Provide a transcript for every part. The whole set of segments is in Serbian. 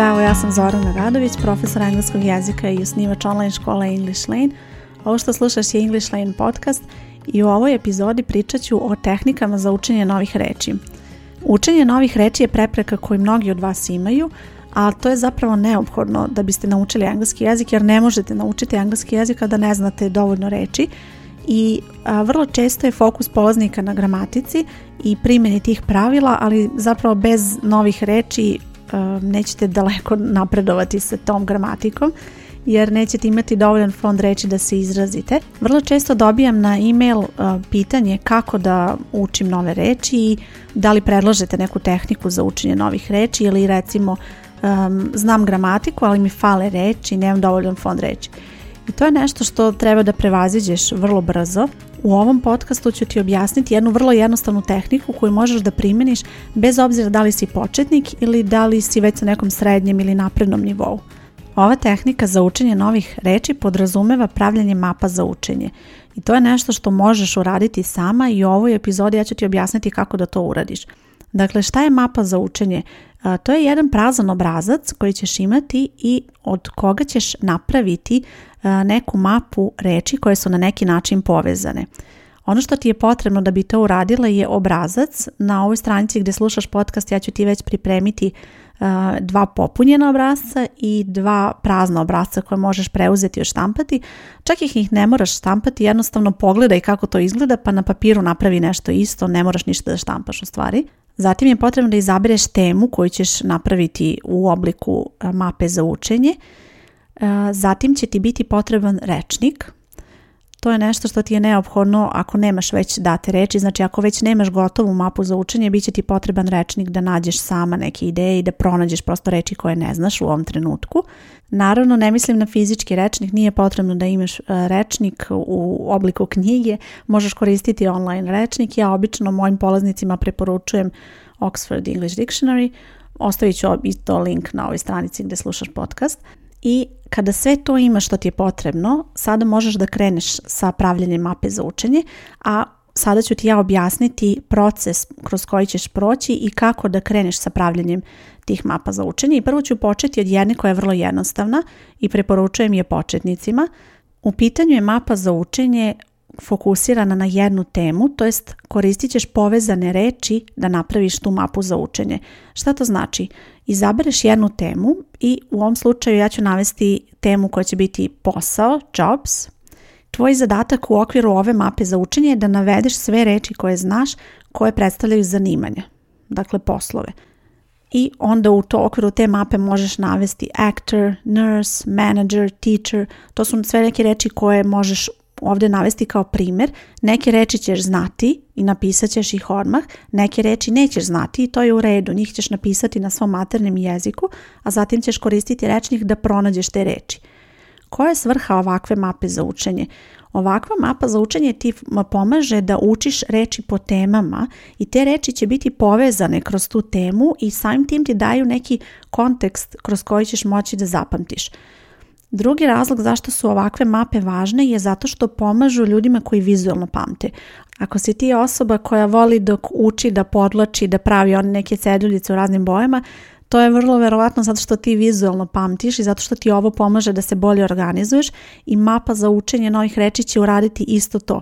Zdravo, ja sam Zorana Radović, profesor engleskog jezika i osnivač online škole English Lane. Ovo što slušaš je English Lane podcast i u ovoj epizodi pričat ću o tehnikama za učenje novih reći. Učenje novih reći je prepreka koju mnogi od vas imaju, a to je zapravo neophodno da biste naučili engleski jezik jer ne možete naučiti engleski jezik kada ne znate dovoljno reći. i vrlo često je fokus polaznika na gramatici i primjeni tih pravila, ali zapravo bez novih reći nećete daleko napredovati sa tom gramatikom jer nećete imati dovoljan fond reći da se izrazite. Vrlo često dobijam na e-mail pitanje kako da učim nove reči i da li predlažete neku tehniku za učenje novih reči ili recimo znam gramatiku ali mi fale i nemam dovoljan fond reći. I to je nešto što treba da prevaziđeš vrlo brzo. U ovom podcastu ću ti objasniti jednu vrlo jednostavnu tehniku koju možeš da primjeniš bez obzira da li si početnik ili da li si već na nekom srednjem ili naprednom nivou. Ova tehnika za učenje novih reči podrazumeva pravljanje mapa za učenje. I to je nešto što možeš uraditi sama i u ovoj epizodi ja ću ti objasniti kako da to uradiš. Dakle, šta je mapa za učenje? To je jedan prazan obrazac koji ćeš imati i od koga ćeš napraviti E, neku mapu reči koje su na neki način povezane. Ono što ti je potrebno da bi to uradila je obrazac. Na ovoj stranici gdje slušaš podcast ja ću ti već pripremiti e, dva popunjena obrazca i dva prazna obrazca koje možeš preuzeti i štampati. Čak ih, ih ne moraš štampati, jednostavno pogledaj kako to izgleda pa na papiru napravi nešto isto, ne moraš ništa da štampaš u stvari. Zatim je potrebno da izabereš temu koju ćeš napraviti u obliku e, mape za učenje E, zatim će ti biti potreban rečnik. To je nešto što ti je neophodno ako nemaš već date reči, znači ako već nemaš gotovu mapu za učenje, bit će ti potreban rečnik da nađeš sama neke ideje i da pronađeš prosto reči koje ne znaš u ovom trenutku. Naravno, ne mislim na fizički rečnik, nije potrebno da imaš e, rečnik u obliku knjige, možeš koristiti online rečnik. Ja obično mojim polaznicima preporučujem Oxford English Dictionary, ostavit ću i to link na ovoj stranici gde slušaš podcast i kada sve to ima što ti je potrebno, sada možeš da kreneš sa pravljenjem mape za učenje, a sada ću ti ja objasniti proces kroz koji ćeš proći i kako da kreneš sa pravljenjem tih mapa za učenje. I prvo ću početi od jedne koja je vrlo jednostavna i preporučujem je početnicima. U pitanju je mapa za učenje fokusirana na jednu temu, to jest koristit ćeš povezane reči da napraviš tu mapu za učenje. Šta to znači? Izabereš jednu temu i u ovom slučaju ja ću navesti temu koja će biti posao, jobs. Tvoj zadatak u okviru ove mape za učenje je da navedeš sve reči koje znaš koje predstavljaju zanimanje, dakle poslove. I onda u to okviru te mape možeš navesti actor, nurse, manager, teacher. To su sve neke reči koje možeš ovdje navesti kao primjer, neke reči ćeš znati i napisat ćeš ih odmah, neke reči nećeš znati i to je u redu, njih ćeš napisati na svom maternem jeziku, a zatim ćeš koristiti rečnik da pronađeš te reči. Koja je svrha ovakve mape za učenje? Ovakva mapa za učenje ti pomaže da učiš reči po temama i te reči će biti povezane kroz tu temu i samim tim ti daju neki kontekst kroz koji ćeš moći da zapamtiš. Drugi razlog zašto su ovakve mape važne je zato što pomažu ljudima koji vizualno pamte. Ako si ti osoba koja voli dok uči da podlači, da pravi one neke ceduljice u raznim bojama, to je vrlo verovatno zato što ti vizualno pamtiš i zato što ti ovo pomaže da se bolje organizuješ i mapa za učenje novih reči će uraditi isto to.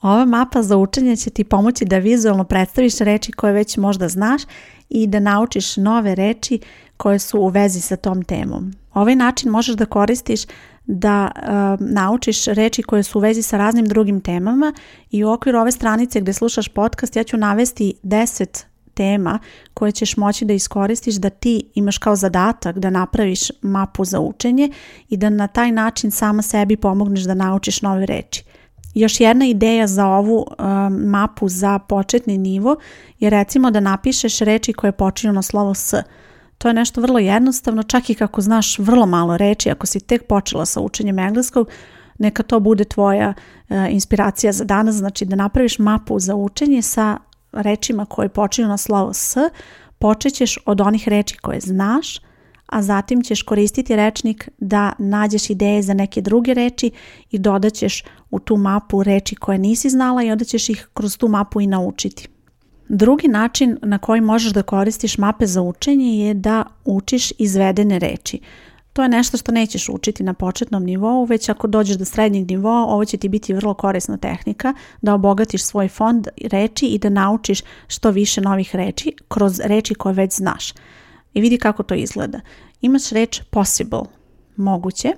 Ova mapa za učenje će ti pomoći da vizualno predstaviš reći koje već možda znaš i da naučiš nove reči koje su u vezi sa tom temom. Ovaj način možeš da koristiš da e, naučiš reči koje su u vezi sa raznim drugim temama i u okviru ove stranice gdje slušaš podcast ja ću navesti 10 tema koje ćeš moći da iskoristiš da ti imaš kao zadatak da napraviš mapu za učenje i da na taj način sama sebi pomogneš da naučiš nove reči. Još jedna ideja za ovu uh, mapu za početni nivo je recimo da napišeš reči koje počinju na slovo S. To je nešto vrlo jednostavno, čak i kako znaš vrlo malo reči, ako si tek počela sa učenjem engleskog, neka to bude tvoja uh, inspiracija za danas, znači da napraviš mapu za učenje sa rečima koje počinju na slovo S, počećeš od onih reči koje znaš, a zatim ćeš koristiti rečnik da nađeš ideje za neke druge reči i dodaćeš u tu mapu reči koje nisi znala i onda ćeš ih kroz tu mapu i naučiti. Drugi način na koji možeš da koristiš mape za učenje je da učiš izvedene reči. To je nešto što nećeš učiti na početnom nivou, već ako dođeš do srednjeg nivoa, ovo će ti biti vrlo korisna tehnika da obogatiš svoj fond reči i da naučiš što više novih reči kroz reči koje već znaš i vidi kako to izgleda. Imaš reč possible, moguće,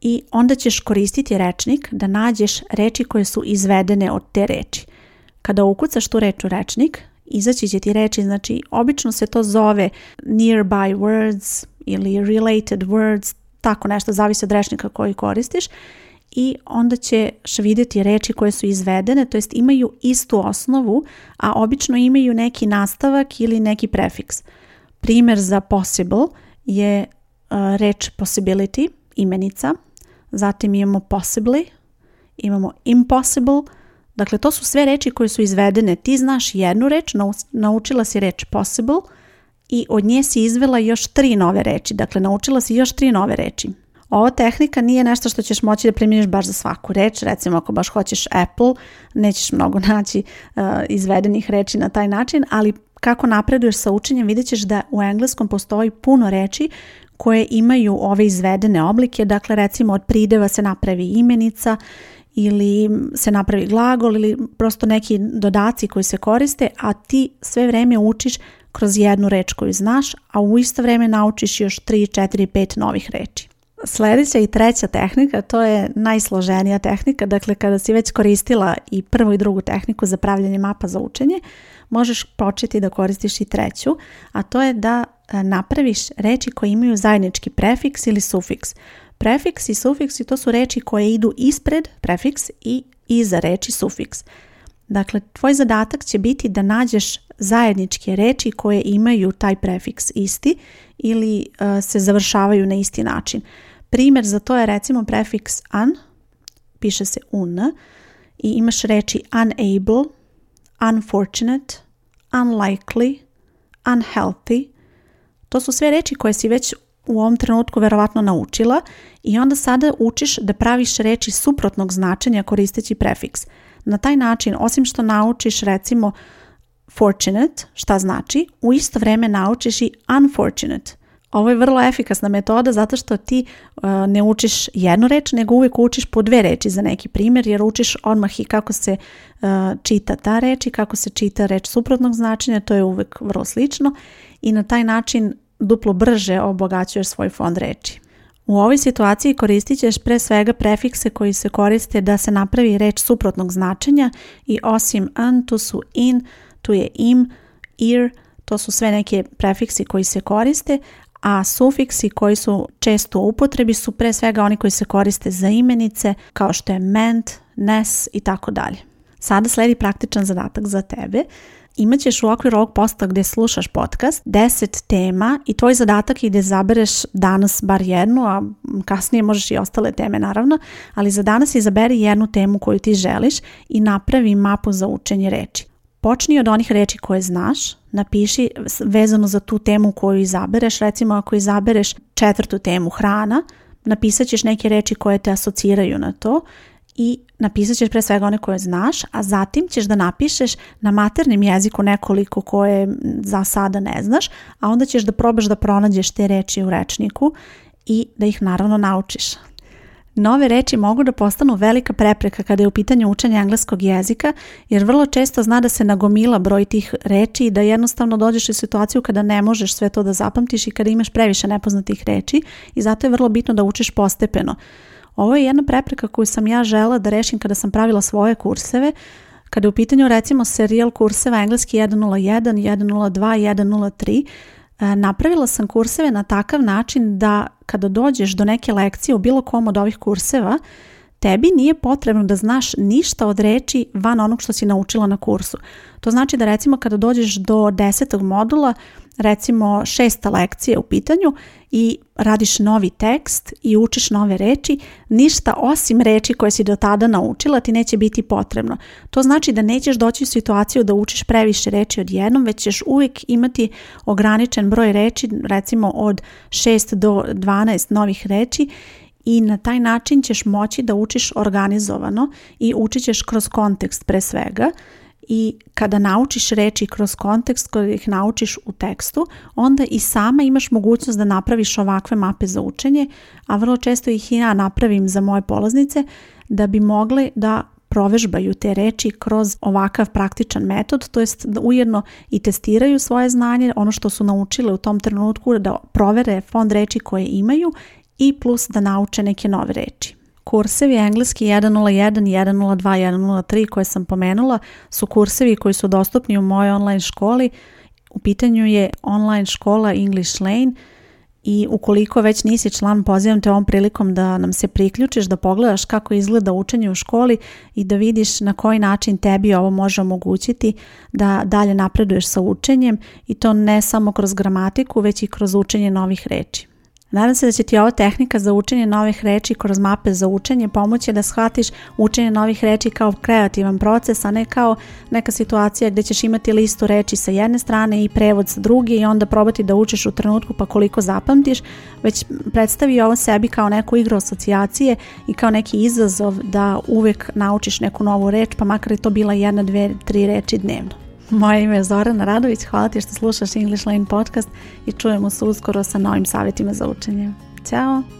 i onda ćeš koristiti rečnik da nađeš reči koje su izvedene od te reči. Kada ukucaš tu reč u rečnik, izaći će ti reči, znači obično se to zove nearby words ili related words, tako nešto, zavisi od rečnika koji koristiš i onda ćeš vidjeti reči koje su izvedene, to jest imaju istu osnovu, a obično imaju neki nastavak ili neki prefiks. Primjer za possible je uh, reč possibility, imenica. Zatim imamo possibly, imamo impossible. Dakle, to su sve reči koje su izvedene. Ti znaš jednu reč, naučila si reč possible i od nje si izvela još tri nove reči. Dakle, naučila si još tri nove reči. Ova tehnika nije nešto što ćeš moći da primjeniš baš za svaku reč. Recimo, ako baš hoćeš Apple, nećeš mnogo naći e, izvedenih reči na taj način, ali kako napreduješ sa učenjem, vidjet ćeš da u engleskom postoji puno reči koje imaju ove izvedene oblike, dakle recimo od prideva se napravi imenica ili se napravi glagol ili prosto neki dodaci koji se koriste, a ti sve vrijeme učiš kroz jednu reč koju znaš, a u isto vrijeme naučiš još 3, 4, 5 novih reči. Sljedeća i treća tehnika, to je najsloženija tehnika, dakle kada si već koristila i prvu i drugu tehniku za pravljanje mapa za učenje, možeš početi da koristiš i treću, a to je da e, napraviš reči koje imaju zajednički prefiks ili sufiks. Prefiks i i to su reči koje idu ispred prefiks i iza reči sufiks. Dakle, tvoj zadatak će biti da nađeš zajedničke reči koje imaju taj prefiks isti ili e, se završavaju na isti način. Primjer za to je recimo prefiks an, piše se un, i imaš reči unable, unfortunate, unlikely, unhealthy. To su sve reči koje si već u ovom trenutku verovatno naučila i onda sada učiš da praviš reči suprotnog značenja koristeći prefiks. Na taj način, osim što naučiš recimo fortunate, šta znači, u isto vreme naučiš i unfortunate, ovo je vrlo efikasna metoda zato što ti e, ne učiš jednu reč, nego uvijek učiš po dve reči za neki primjer, jer učiš odmah i kako se e, čita ta reč i kako se čita reč suprotnog značenja, to je uvijek vrlo slično i na taj način duplo brže obogaćuješ svoj fond reči. U ovoj situaciji koristit ćeš pre svega prefikse koji se koriste da se napravi reč suprotnog značenja i osim an, tu su in, tu je im, ir, to su sve neke prefiksi koji se koriste, a sufiksi koji su često u upotrebi su pre svega oni koji se koriste za imenice kao što je ment, nes i tako dalje. Sada sledi praktičan zadatak za tebe. Imaćeš u okviru ovog posta gdje slušaš podcast 10 tema i tvoj zadatak je da izabereš danas bar jednu, a kasnije možeš i ostale teme naravno, ali za danas izaberi jednu temu koju ti želiš i napravi mapu za učenje reči. Počni od onih reči koje znaš, napiši vezano za tu temu koju izabereš. Recimo ako izabereš četvrtu temu hrana, napisat ćeš neke reči koje te asociraju na to i napisat ćeš pre svega one koje znaš, a zatim ćeš da napišeš na maternim jeziku nekoliko koje za sada ne znaš, a onda ćeš da probaš da pronađeš te reči u rečniku i da ih naravno naučiš. Nove reči mogu da postanu velika prepreka kada je u pitanju učenja engleskog jezika, jer vrlo često zna da se nagomila broj tih reči i da jednostavno dođeš u situaciju kada ne možeš sve to da zapamtiš i kada imaš previše nepoznatih reči i zato je vrlo bitno da učiš postepeno. Ovo je jedna prepreka koju sam ja žela da rešim kada sam pravila svoje kurseve, kada je u pitanju recimo serijal kurseva engleski 101, 102, 103, E, napravila sam kurseve na takav način da kada dođeš do neke lekcije u bilo kom od ovih kurseva, tebi nije potrebno da znaš ništa od reći van onog što si naučila na kursu. To znači da recimo kada dođeš do desetog modula, recimo šesta lekcija u pitanju i radiš novi tekst i učiš nove reći, ništa osim reći koje si do tada naučila ti neće biti potrebno. To znači da nećeš doći u situaciju da učiš previše reči odjednom, već ćeš uvijek imati ograničen broj reći, recimo od 6 do 12 novih reči i na taj način ćeš moći da učiš organizovano i učit ćeš kroz kontekst pre svega i kada naučiš reći kroz kontekst koji ih naučiš u tekstu, onda i sama imaš mogućnost da napraviš ovakve mape za učenje, a vrlo često ih i ja napravim za moje polaznice da bi mogle da provežbaju te reči kroz ovakav praktičan metod, to jest da ujedno i testiraju svoje znanje, ono što su naučile u tom trenutku, da provere fond reči koje imaju i plus da nauče neke nove reči. Kursevi engleski 101, 102, 103 koje sam pomenula su kursevi koji su dostupni u mojoj online školi. U pitanju je online škola English Lane i ukoliko već nisi član, pozivam te ovom prilikom da nam se priključiš, da pogledaš kako izgleda učenje u školi i da vidiš na koji način tebi ovo može omogućiti da dalje napreduješ sa učenjem i to ne samo kroz gramatiku, već i kroz učenje novih reči. Nadam se da će ti ova tehnika za učenje novih reći kroz mape za učenje pomoći da shvatiš učenje novih reči kao kreativan proces, a ne kao neka situacija gdje ćeš imati listu reći sa jedne strane i prevod sa druge i onda probati da učiš u trenutku pa koliko zapamtiš, već predstavi ovo sebi kao neku igru asocijacije i kao neki izazov da uvek naučiš neku novu reč, pa makar je to bila jedna, dvije, tri reči dnevno. Moje ime je Zorana Radović, hvala ti što slušaš English Lane podcast i čujemo se uskoro sa novim savjetima za učenje. Ćao!